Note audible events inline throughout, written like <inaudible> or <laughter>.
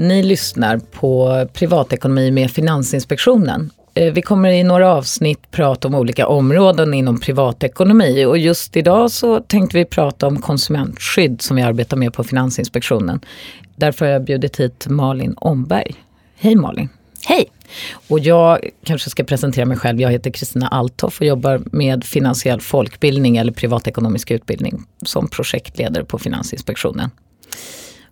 Ni lyssnar på Privatekonomi med Finansinspektionen. Eh, vi kommer i några avsnitt prata om olika områden inom privatekonomi och just idag så tänkte vi prata om konsumentskydd som vi arbetar med på Finansinspektionen. Därför har jag bjudit hit Malin Omberg. Hej Malin! Hej! Och jag kanske ska presentera mig själv. Jag heter Kristina Althoff och jobbar med finansiell folkbildning eller privatekonomisk utbildning som projektledare på Finansinspektionen.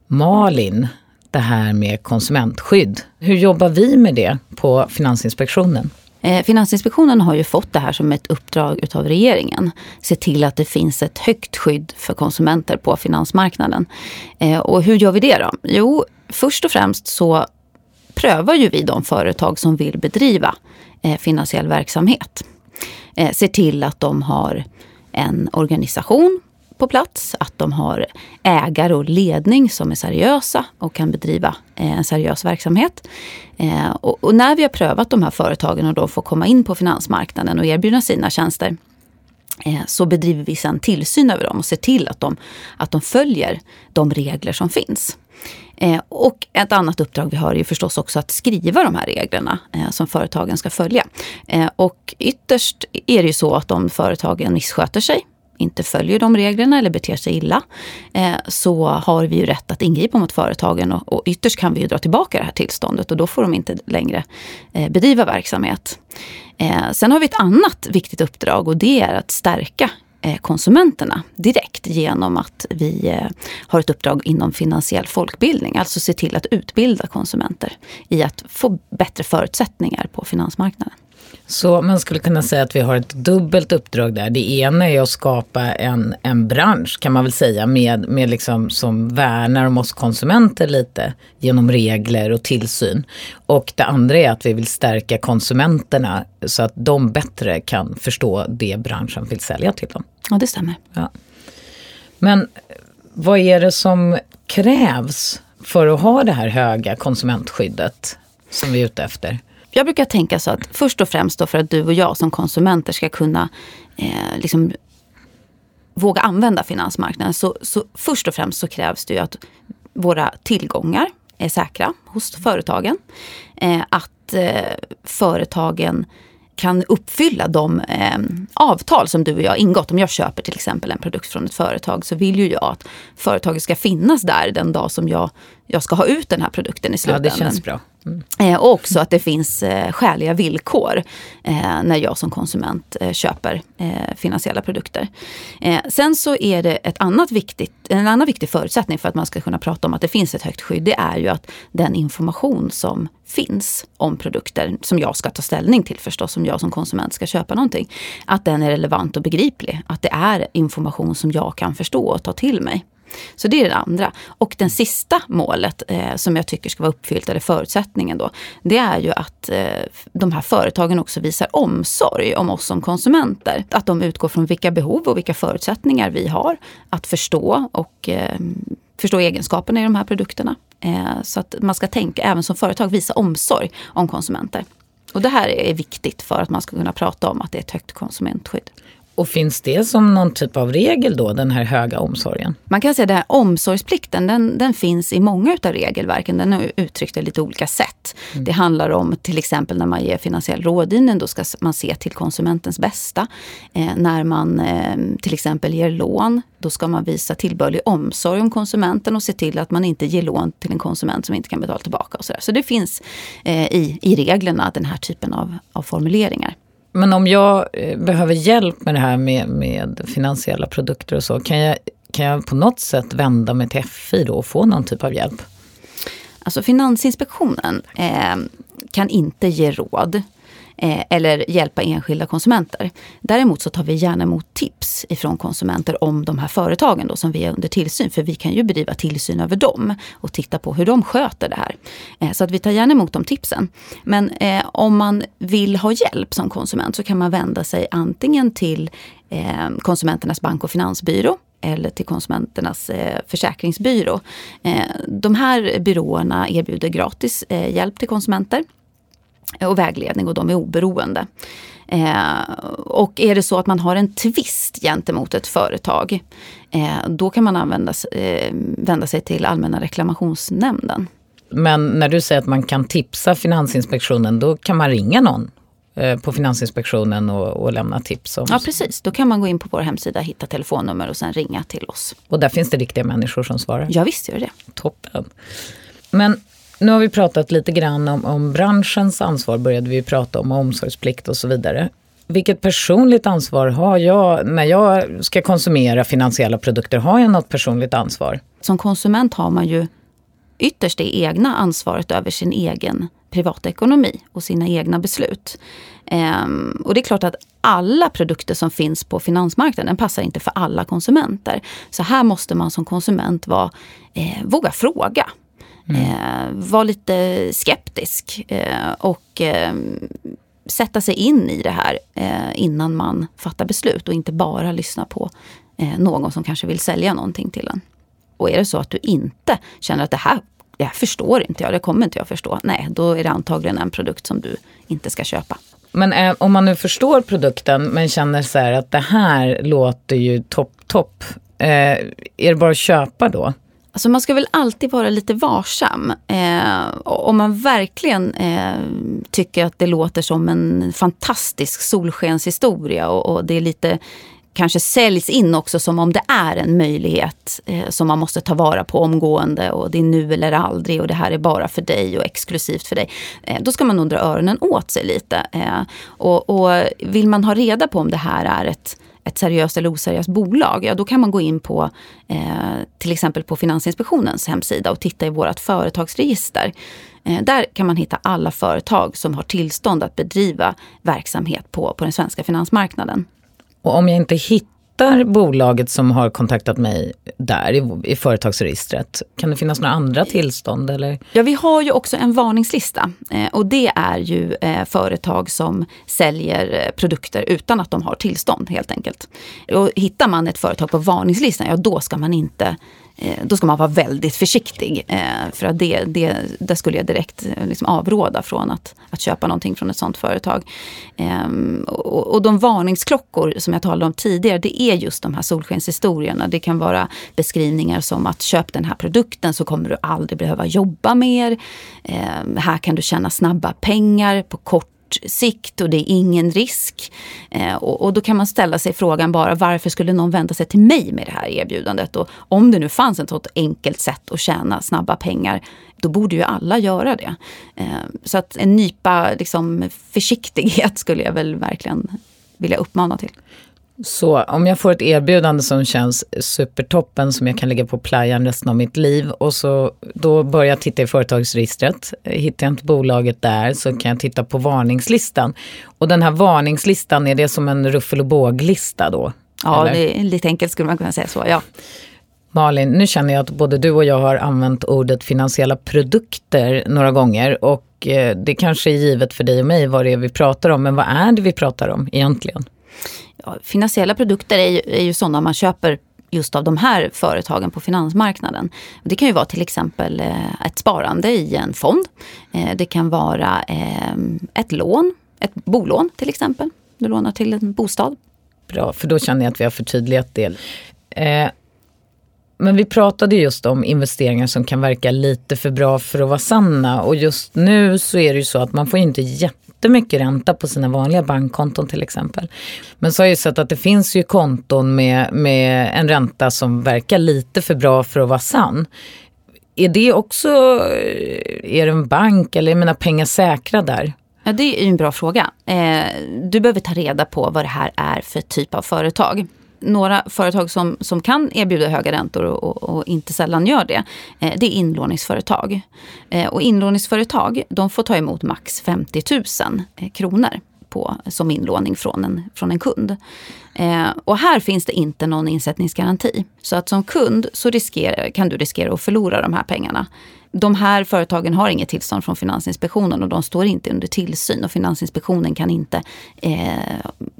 Malin, det här med konsumentskydd. Hur jobbar vi med det på Finansinspektionen? Eh, Finansinspektionen har ju fått det här som ett uppdrag utav regeringen. Se till att det finns ett högt skydd för konsumenter på finansmarknaden. Eh, och hur gör vi det då? Jo, först och främst så prövar ju vi de företag som vill bedriva eh, finansiell verksamhet. Se till att de har en organisation på plats, att de har ägare och ledning som är seriösa och kan bedriva eh, en seriös verksamhet. Eh, och, och, när vi har prövat de här företagen och då får komma in på finansmarknaden och erbjuda sina tjänster eh, så bedriver vi sedan tillsyn över dem och ser till att de, att de följer de regler som finns. och ett annat uppdrag vi har är förstås också att skriva de här reglerna som företagen ska följa. och ytterst är det ju så att om företagen missköter sig inte följer de reglerna eller beter sig illa eh, så har vi ju rätt att ingripa mot företagen och, och ytterst kan vi ju dra tillbaka det här tillståndet och då får de inte längre eh, bedriva verksamhet. Eh, sen har vi ett annat viktigt uppdrag och det är att stärka eh, konsumenterna direkt genom att vi eh, har ett uppdrag inom finansiell folkbildning. Alltså se till att utbilda konsumenter i att få bättre förutsättningar på finansmarknaden. Så man skulle kunna säga att vi har ett dubbelt uppdrag där. Det ena är att skapa en, en bransch kan man väl säga med, med liksom, som värnar om oss konsumenter lite genom regler och tillsyn. Och det andra är att vi vill stärka konsumenterna så att de bättre kan förstå det branschen vill sälja till dem. Ja, det stämmer. Ja. Men vad är det som krävs för att ha det här höga konsumentskyddet som vi är ute efter? Jag brukar tänka så att först och främst då för att du och jag som konsumenter ska kunna eh, liksom våga använda finansmarknaden. Så, så först och främst så krävs det ju att våra tillgångar är säkra hos företagen. Eh, att eh, företagen kan uppfylla de eh, avtal som du och jag ingått. Om jag köper till exempel en produkt från ett företag så vill ju jag att företaget ska finnas där den dag som jag, jag ska ha ut den här produkten i slutändan. Ja, det känns bra. Mm. och också att det finns eh, skäliga villkor eh, när jag som konsument köper finansiella produkter. Sen så är det ett annat viktigt, en annan viktig förutsättning för att man ska kunna prata om att det finns ett högt skydd. Det är ju att den information som finns om produkter, som jag ska ta ställning till förstås, om jag som konsument ska köpa någonting. Att den är relevant och begriplig. Att det är information som jag kan förstå och ta till mig. Så det är det andra. Och det sista målet eh, som jag tycker ska vara uppfyllt, eller förutsättningen då, det är ju att eh, de här företagen också visar omsorg om oss som konsumenter. Att de utgår från vilka behov och vilka förutsättningar vi har att förstå och eh, förstå egenskaperna i de här produkterna. Eh, så att man ska tänka, även som företag, visa omsorg om konsumenter. Och det här är viktigt för att man ska kunna prata om att det är ett högt konsumentskydd. Och finns det som någon typ av regel då, den här höga omsorgen? Man kan säga att den här omsorgsplikten, den, den finns i många utav regelverken. Den är uttryckt i lite olika sätt. Mm. Det handlar om till exempel när man ger finansiell rådgivning, då ska man se till konsumentens bästa. Eh, när man eh, till exempel ger lån, då ska man visa tillbörlig omsorg om konsumenten och se till att man inte ger lån till en konsument som inte kan betala tillbaka. Och så, där. så det finns eh, i, i reglerna den här typen av, av formuleringar. Men om jag eh, behöver hjälp med det här med, med finansiella produkter och så, kan jag, kan jag på något sätt vända mig till FI då och få någon typ av hjälp? Alltså Finansinspektionen eh, kan inte ge råd eh, eller hjälpa enskilda konsumenter. Däremot så tar vi gärna emot tips ifrån konsumenter om de här företagen då, som vi är under tillsyn. För vi kan ju bedriva tillsyn över dem och titta på hur de sköter det här. Eh, så att vi tar gärna emot de tipsen. Men eh, om man vill ha hjälp som konsument så kan man vända sig antingen till eh, Konsumenternas bank och finansbyrå eller till Konsumenternas eh, försäkringsbyrå. Eh, de här byråerna erbjuder gratis eh, hjälp till konsumenter och vägledning och de är oberoende. Eh, och är det så att man har en tvist gentemot ett företag, eh, då kan man använda, eh, vända sig till Allmänna reklamationsnämnden. Men när du säger att man kan tipsa Finansinspektionen, då kan man ringa någon eh, på Finansinspektionen och, och, lämna tips. Om. Ja precis, då kan man gå in på vår hemsida, hitta telefonnummer och sen ringa till oss. Och där finns det riktiga människor som svarar? Ja visst gör det. Toppen. Men nu har vi pratat lite grann om, om branschens ansvar, började vi prata om omsorgsplikt och så vidare. Vilket personligt ansvar har jag när jag ska konsumera finansiella produkter? Har jag något personligt ansvar? Som konsument har man ju ytterst det egna ansvaret över sin egen privatekonomi och sina egna beslut. Ehm, och det är klart att alla produkter som finns på finansmarknaden passar inte för alla konsumenter. Så här måste man som konsument vara, eh, våga fråga. Mm. Eh, vara lite skeptisk eh, och eh, sätta sig in i det här innan man fattar beslut och inte bara lyssna på någon som kanske vill sälja någonting till en. Och är det så att du inte känner att det här, det här förstår inte jag, det kommer inte jag förstå. Nej, då är det antagligen en produkt som du inte ska köpa. Men eh, om man nu förstår produkten men känner så här att det här låter ju topp, topp. Eh, är det bara att köpa då? Alltså man ska väl alltid vara lite varsam. Eh, om man verkligen eh, tycker att det låter som en fantastisk solskenshistoria och, och det är lite kanske säljs in också som om det är en möjlighet eh, som man måste ta vara på omgående och det är nu eller aldrig och det här är bara för dig och exklusivt för dig. Eh, då ska man nog dra öronen åt sig lite. Eh, och, och, vill man ha reda på om det här är ett ett seriöst eller oseriöst bolag, ja då kan man gå in på eh, till exempel på Finansinspektionens hemsida och titta i vårt företagsregister. Eh, där kan man hitta alla företag som har tillstånd att bedriva verksamhet på, på den svenska finansmarknaden. Och om jag inte hittar hittar bolaget som har kontaktat mig där i, i företagsregistret? Kan det finnas några andra tillstånd? Eller? Ja, vi har ju också en varningslista. Eh, och det är ju eh, företag som säljer eh, produkter utan att de har tillstånd helt enkelt. Och hittar man ett företag på varningslistan, ja då ska man inte Eh, då ska man vara väldigt försiktig. Eh, för att det, det, där skulle jag direkt eh, liksom avråda från att, att köpa någonting från ett sånt företag. Ehm, och, och de varningsklockor som jag talade om tidigare, det är just de här solskenshistorierna. Det kan vara beskrivningar som att köp den här produkten så kommer du aldrig behöva jobba mer. Ehm, här kan du tjäna snabba pengar på kort sikt och det är ingen risk. Eh, och, och, då kan man ställa sig frågan bara varför skulle någon vända sig till mig med det här erbjudandet? Och om det nu fanns ett sånt enkelt sätt att tjäna snabba pengar, då borde ju alla göra det. Eh, så att en nypa liksom, försiktighet skulle jag väl verkligen vilja uppmana till. Så om jag får ett erbjudande som känns supertoppen som jag kan lägga på playan resten av mitt liv och så då börjar jag titta i företagsregistret. Hittar jag inte bolaget där så kan jag titta på varningslistan. Och den här varningslistan, är det som en ruffel och båglista då? Ja, eller? det är lite enkelt skulle man kunna säga så, ja. Malin, nu känner jag att både du och jag har använt ordet finansiella produkter några gånger och eh, det kanske är givet för dig och mig vad det är vi pratar om, men vad är det vi pratar om egentligen? Ja, finansiella produkter är ju, är ju sådana man köper just av de här företagen på finansmarknaden. Det kan ju vara till exempel eh, ett sparande i en fond. Eh, det kan vara eh, ett lån, ett bolån till exempel. Du lånar till en bostad. Bra, för då känner jag att vi har förtydligat det. Men vi pratade just om investeringar som kan verka lite för bra för att vara sanna. Och just nu så är det ju så att man får inte jättemycket ränta på sina vanliga bankkonton till exempel. Men så har jag ju sett att det finns ju konton med, med en ränta som verkar lite för bra för att vara sann. Är det också, eh, är det en bank eller är mina pengar säkra där? Ja, det är en bra fråga. Eh, du behöver ta reda på vad det här är för typ av företag några företag som, som kan erbjuda höga räntor och, och, och inte sällan gör det, eh, det är inlåningsföretag. Eh, och inlåningsföretag de får ta emot max 50 000 eh, kronor på, som inlåning från en, från en kund. Eh, och här finns det inte någon insättningsgaranti. Så att som kund så riskerar, kan du riskera att förlora de här pengarna. De här företagen har inget tillstånd från Finansinspektionen och de står inte under tillsyn och Finansinspektionen kan inte eh,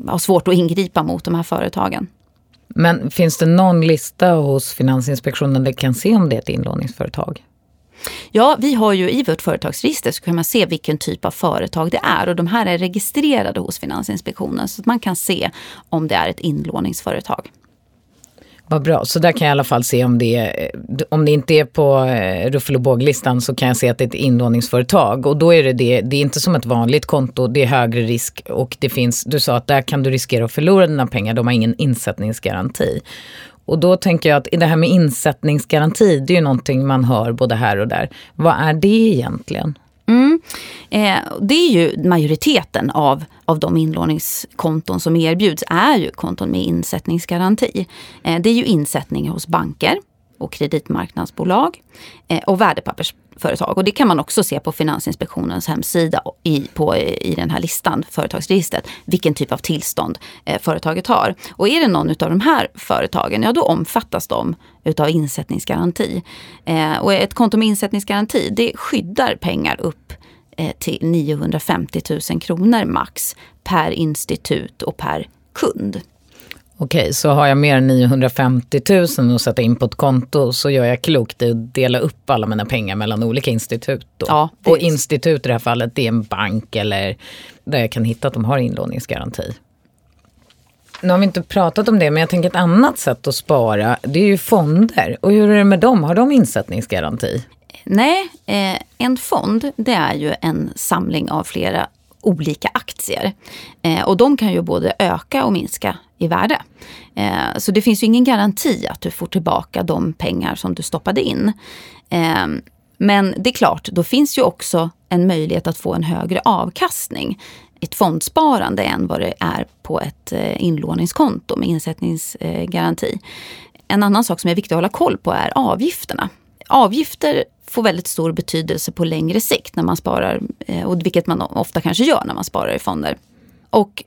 ha svårt att ingripa mot de här företagen. Men finns det någon lista hos Finansinspektionen där kan se om det är ett inlåningsföretag? Ja, vi har ju i vårt företagsregister så kan man se vilken typ av företag det är och de här är registrerade hos Finansinspektionen så att man kan se om det är ett inlåningsföretag. Vad bra, så där kan jag i alla fall se om det är, om det inte är på eh, ruffel och båglistan så kan jag se att det är ett inlåningsföretag och då är det det, det är inte som ett vanligt konto, det är högre risk och det finns, du sa att där kan du riskera att förlora dina pengar, de har ingen insättningsgaranti. Och då tänker jag att det här med insättningsgaranti, det är ju någonting man hör både här och där. Vad är det egentligen? Mm. Eh, det är ju majoriteten av, av de inlåningskonton som erbjuds är ju konton med insättningsgaranti. Eh, det är ju insättningar hos banker och kreditmarknadsbolag eh, och värdepappersföretag. Och det kan man också se på Finansinspektionens hemsida i, på, i den här listan, företagsregistret, vilken typ av tillstånd eh, företaget har. Och är det någon av de här företagen, ja då omfattas de utav insättningsgaranti. Eh, och ett konto med insättningsgaranti, det skyddar pengar upp till 950 000 kronor max per institut och per kund. Okej, så har jag mer än 950 000 att sätta in på ett konto så gör jag klokt i att dela upp alla mina pengar mellan olika institut. Då. Ja, och institut i det här fallet, det är en bank eller där jag kan hitta att de har inlåningsgaranti. Nu har vi inte pratat om det, men jag tänker ett annat sätt att spara, det är ju fonder. Och hur är det med dem? Har de insättningsgaranti? Nej, eh, en fond det är ju en samling av flera olika aktier. Eh, och de kan ju både öka och minska i värde. Eh, så det finns ju ingen garanti att du får tillbaka de pengar som du stoppade in. Eh, men det är klart, då finns ju också en möjlighet att få en högre avkastning ett fondsparande än vad det är på ett eh, inlåningskonto med insättningsgaranti. En annan sak som är viktig att hålla koll på är avgifterna. Avgifter får väldigt stor betydelse på längre sikt när man sparar, eh, och vilket man ofta kanske gör när man sparar i fonder. Och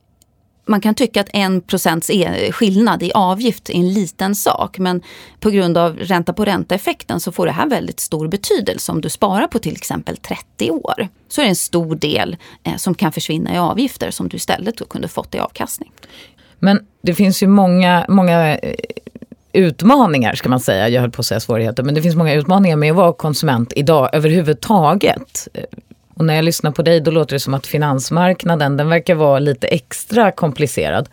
man kan tycka att en procents e- skillnad i avgift är en liten sak men på grund av ränta på ränta-effekten så får det här väldigt stor betydelse. Om du sparar på till exempel 30 år så är det en stor del eh, som kan försvinna i avgifter som du istället då kunde fått i avkastning. Men det finns ju många, många eh, utmaningar ska man säga, jag höll på att säga svårigheter, men det finns många utmaningar med att vara konsument idag överhuvudtaget. Och när jag lyssnar på dig då låter det som att finansmarknaden den verkar vara lite extra komplicerad.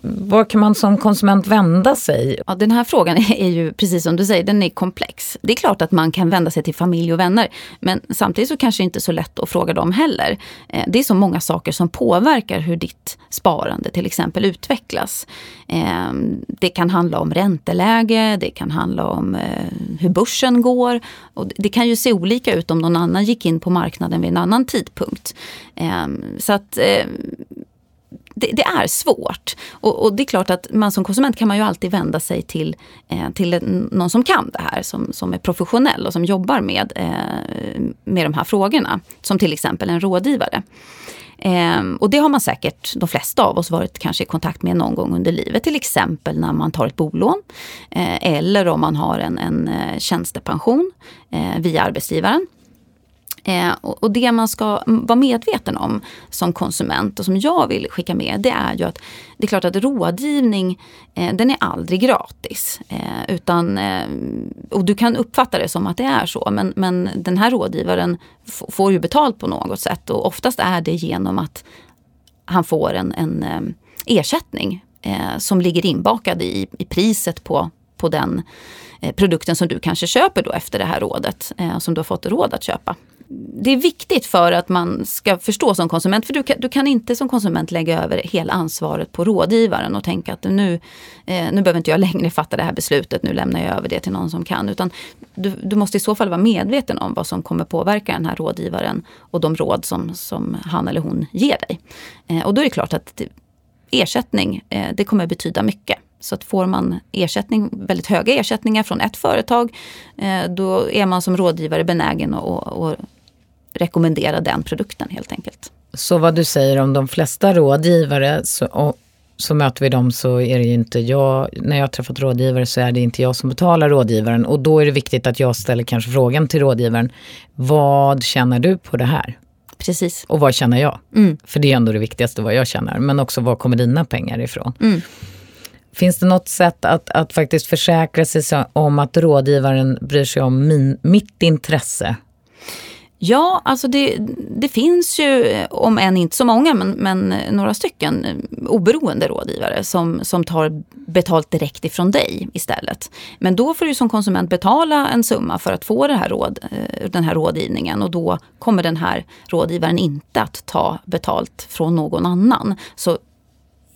Var kan man som konsument vända sig? Ja, den här frågan <laughs> är ju, precis som du säger, den är komplex. Det är klart att man kan vända sig till familj och vänner. Men samtidigt så kanske det inte är så lätt att fråga dem heller. Eh, det är så många saker som påverkar hur ditt sparande till exempel utvecklas. Eh, det kan handla om ränteläge, det kan handla om eh, hur börsen går. Och det kan ju se olika ut om någon annan gick in på marknaden vid en annan tidpunkt. Ehm, så att eh, det, det, är svårt. Och, och, det är klart att man som konsument kan man ju alltid vända sig till, eh, till någon som kan det här, som, som är professionell och som jobbar med, eh, med de här frågorna. Som till exempel en rådgivare. Eh, och det har man säkert, de flesta av oss, varit kanske i kontakt med någon gång under livet. Till exempel när man tar ett bolån. Eh, eller om man har en, en eh, tjänstepension eh, via arbetsgivaren. Eh, och, och, det man ska vara medveten om som konsument och som jag vill skicka med det är ju att det är klart att rådgivning eh, den är aldrig gratis. Eh, utan, eh, och du kan uppfatta det som att det är så men, men den här rådgivaren får ju betalt på något sätt och oftast är det genom att han får en, en eh, ersättning eh, som ligger inbakad i, i priset på, på den Eh, produkten som du kanske köper då efter det här rådet, eh, som du har fått råd att köpa det är viktigt för att man ska förstå som konsument. För du kan, du kan inte som konsument lägga över hela ansvaret på rådgivaren och tänka att nu, eh, nu behöver inte jag längre fatta det här beslutet, nu lämnar jag över det till någon som kan. Utan du, du måste i så fall vara medveten om vad som kommer påverka den här rådgivaren och de råd som, som han eller hon ger dig. Eh, och då är det klart att ersättning, eh, det kommer betyda mycket. Så att får man ersättning, väldigt höga ersättningar från ett företag, eh, då är man som rådgivare benägen att, att rekommendera den produkten helt enkelt. Så vad du säger om de flesta rådgivare så, och, så möter vi dem så är det ju inte jag, när jag har träffat rådgivare så är det inte jag som betalar rådgivaren och då är det viktigt att jag ställer kanske frågan till rådgivaren. Vad känner du på det här? Precis. Och vad känner jag? Mm. För det är ändå det viktigaste vad jag känner. Men också var kommer dina pengar ifrån? Mm. Finns det något sätt att, att faktiskt försäkra sig om att rådgivaren bryr sig om min, mitt intresse Ja, alltså det, det finns ju, om än inte så många, men, men några stycken oberoende rådgivare som, som tar betalt direkt ifrån dig istället. Men då får du som konsument betala en summa för att få det här råd, eh, den här rådgivningen och då kommer den här rådgivaren inte att ta betalt från någon annan. Så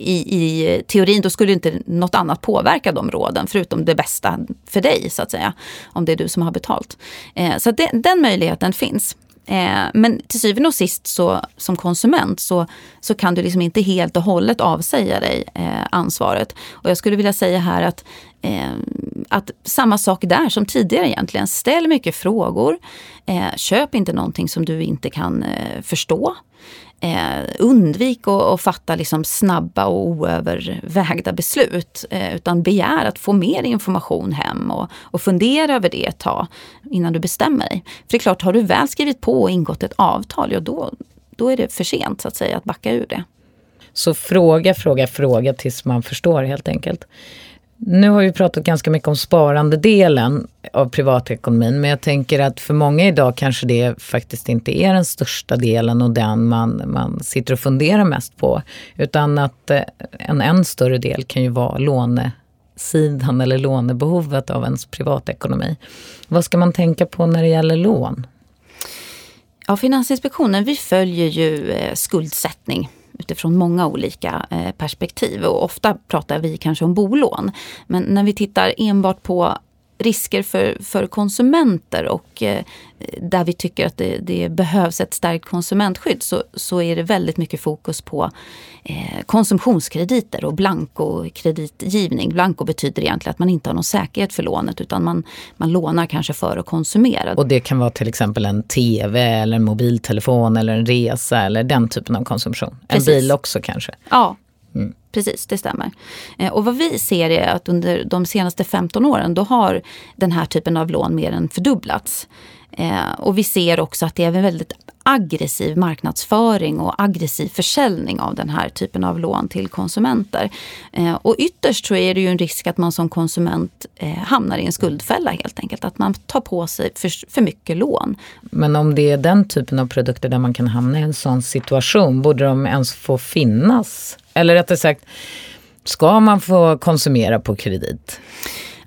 i, i teorin då skulle inte något annat påverka de råden förutom det bästa för dig så att säga. Om det är du som har betalt. Eh, så det, den möjligheten finns. Eh, men till syvende och sist så, som konsument så, så kan du liksom inte helt och hållet avsäga dig eh, ansvaret. Och jag skulle vilja säga här att, eh, att samma sak där som tidigare egentligen. Ställ mycket frågor. Eh, köp inte någonting som du inte kan eh, förstå. Eh, undvik att fatta liksom snabba och oövervägda beslut. Eh, utan begär att få mer information hem och, och fundera över det ett tag innan du bestämmer dig. För det är klart, har du väl skrivit på och ingått ett avtal, ja då, då är det för sent så att säga att backa ur det. Så fråga, fråga, fråga tills man förstår helt enkelt. Nu har vi pratat ganska mycket om sparandedelen av privatekonomin men jag tänker att för många idag kanske det faktiskt inte är den största delen och den man, man sitter och funderar mest på. Utan att eh, en än större del kan ju vara lånesidan eller lånebehovet av ens privatekonomi. Vad ska man tänka på när det gäller lån? Ja, Finansinspektionen vi följer ju eh, skuldsättning utifrån många olika eh, perspektiv. Och ofta pratar vi kanske om bolån. Men när vi tittar enbart på risker för, för konsumenter och eh, där vi tycker att det, det, behövs ett starkt konsumentskydd så, så är det väldigt mycket fokus på eh, konsumtionskrediter och blankokreditgivning. Blanko betyder egentligen att man inte har någon säkerhet för lånet utan man, man lånar kanske för att konsumera. Och det kan vara till exempel en TV eller en mobiltelefon eller en resa eller den typen av konsumtion. Precis. En bil också kanske. Ja. Precis, det stämmer. Eh, och vad vi ser är att under de senaste 15 åren då har den här typen av lån mer än fördubblats. Eh, och vi ser också att det är en väldigt aggressiv marknadsföring och aggressiv försäljning av den här typen av lån till konsumenter. Eh, och ytterst så är det ju en risk att man som konsument eh, hamnar i en skuldfälla helt enkelt. Att man tar på sig för, för mycket lån. Men om det är den typen av produkter där man kan hamna i en sån situation, borde de ens få finnas? Eller rättare sagt, ska man få konsumera på kredit?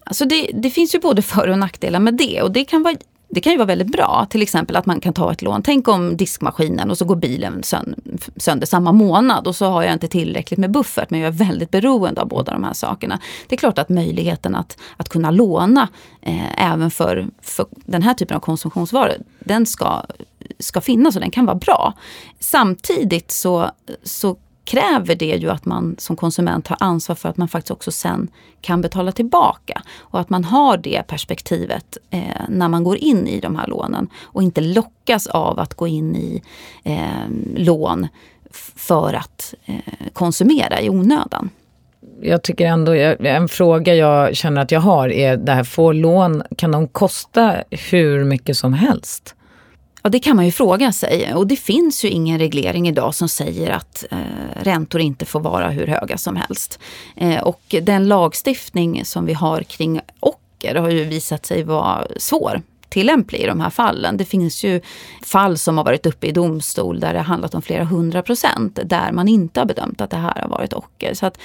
Alltså det, det finns ju både för och nackdelar med det. Och det kan vara det kan ju vara väldigt bra, till exempel att man kan ta ett lån. Tänk om diskmaskinen och så går bilen sönder samma månad och så har jag inte tillräckligt med buffert men jag är väldigt beroende av båda de här sakerna. Det är klart att möjligheten att, att kunna låna eh, även för, för den här typen av konsumtionsvaror, den ska, ska finnas och den kan vara bra. Samtidigt så, så kräver det ju att man som konsument har ansvar för att man faktiskt också sen kan betala tillbaka. Och att man har det perspektivet eh, när man går in i de här lånen och inte lockas av att gå in i eh, lån för att eh, konsumera i onödan. Jag tycker ändå, en fråga jag känner att jag har är det här, får lån, kan de kosta hur mycket som helst? Ja, det kan man ju fråga sig. Och det finns ju ingen reglering idag som säger att eh, räntor inte får vara hur höga som helst. Eh, och den lagstiftning som vi har kring ocker har ju visat sig vara svår tillämplig i de här fallen. Det finns ju fall som har varit uppe i domstol där det har handlat om flera hundra procent där man inte har bedömt att det här har varit ocker. Så att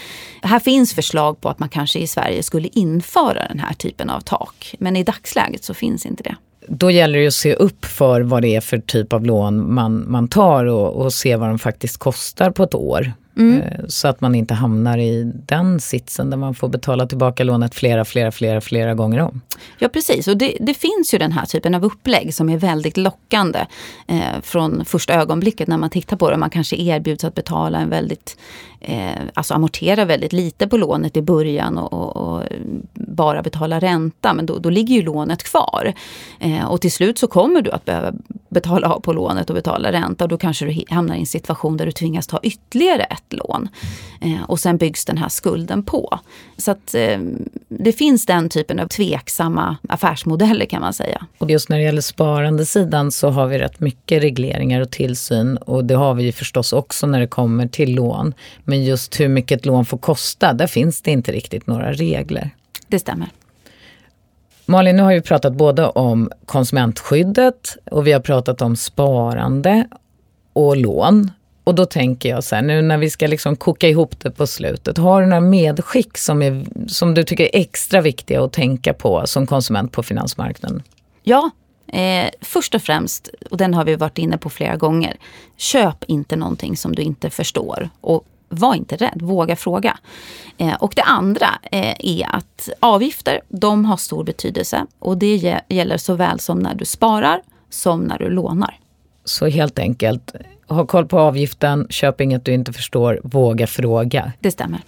här finns förslag på att man kanske i Sverige skulle införa den här typen av tak. Men i dagsläget så finns inte det då gäller det att se upp för vad det är för typ av lån man, man tar och, och se vad de faktiskt kostar på ett år. Mm. Eh, så att man inte hamnar i den sitsen där man får betala tillbaka lånet flera, flera, flera, flera gånger om. Ja precis och det, det finns ju den här typen av upplägg som är väldigt lockande eh, från första ögonblicket när man tittar på det. Man kanske erbjuds att betala en väldigt, eh, alltså amortera väldigt lite på lånet i början och, och, och bara betala ränta. Men då, då ligger ju lånet kvar. Eh, och till slut så kommer du att behöva betala av på lånet och betala ränta. Och då kanske du hamnar i en situation där du tvingas ta ytterligare ett lån. Eh, och sen byggs den här skulden på. Så att eh, det finns den typen av tveksamma affärsmodeller kan man säga. Och just när det gäller sparandesidan så har vi rätt mycket regleringar och tillsyn. Och det har vi ju förstås också när det kommer till lån. Men just hur mycket ett lån får kosta, där finns det inte riktigt några regler. Det stämmer. Malin, nu har vi pratat både om konsumentskyddet och vi har pratat om sparande och lån. Och då tänker jag så här, nu när vi ska liksom koka ihop det på slutet, har du några medskick som, är, som du tycker är extra viktiga att tänka på som konsument på finansmarknaden? Ja, eh, först och främst, och den har vi varit inne på flera gånger, köp inte någonting som du inte förstår. Och var inte rädd, våga fråga. Eh, och det andra eh, är att avgifter, de har stor betydelse. Och det gäller såväl som när du sparar som när du lånar. Så helt enkelt, ha koll på avgiften, köp inget du inte förstår, våga fråga. Det stämmer.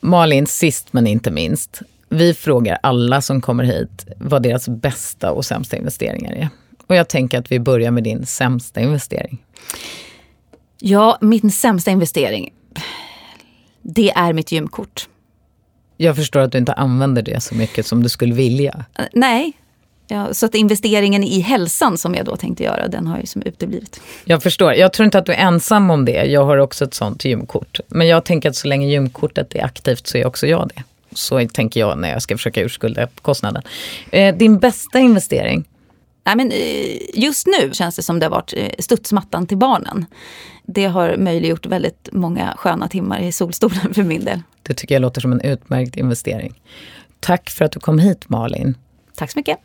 Malin, sist men inte minst. Vi frågar alla som kommer hit vad deras bästa och sämsta investeringar är. Och jag tänker att vi börjar med din sämsta investering. Ja, min sämsta investering, det är mitt gymkort. Jag förstår att du inte använder det så mycket som du skulle vilja. Uh, nej, Ja, så att investeringen i hälsan som jag då tänkte göra, den har ju som uteblivit. Jag förstår. Jag tror inte att du är ensam om det. Jag har också ett sånt gymkort. Men jag tänker att så länge gymkortet är aktivt så är också jag det. Så tänker jag när jag ska försöka urskulda kostnaden. Eh, din bästa investering? Nej, men eh, just nu känns det som det har varit eh, studsmattan till barnen. Det har möjliggjort väldigt många sköna timmar i solstolen för min del. Det tycker jag låter som en utmärkt investering. Tack för att du kom hit Malin. Tack så mycket.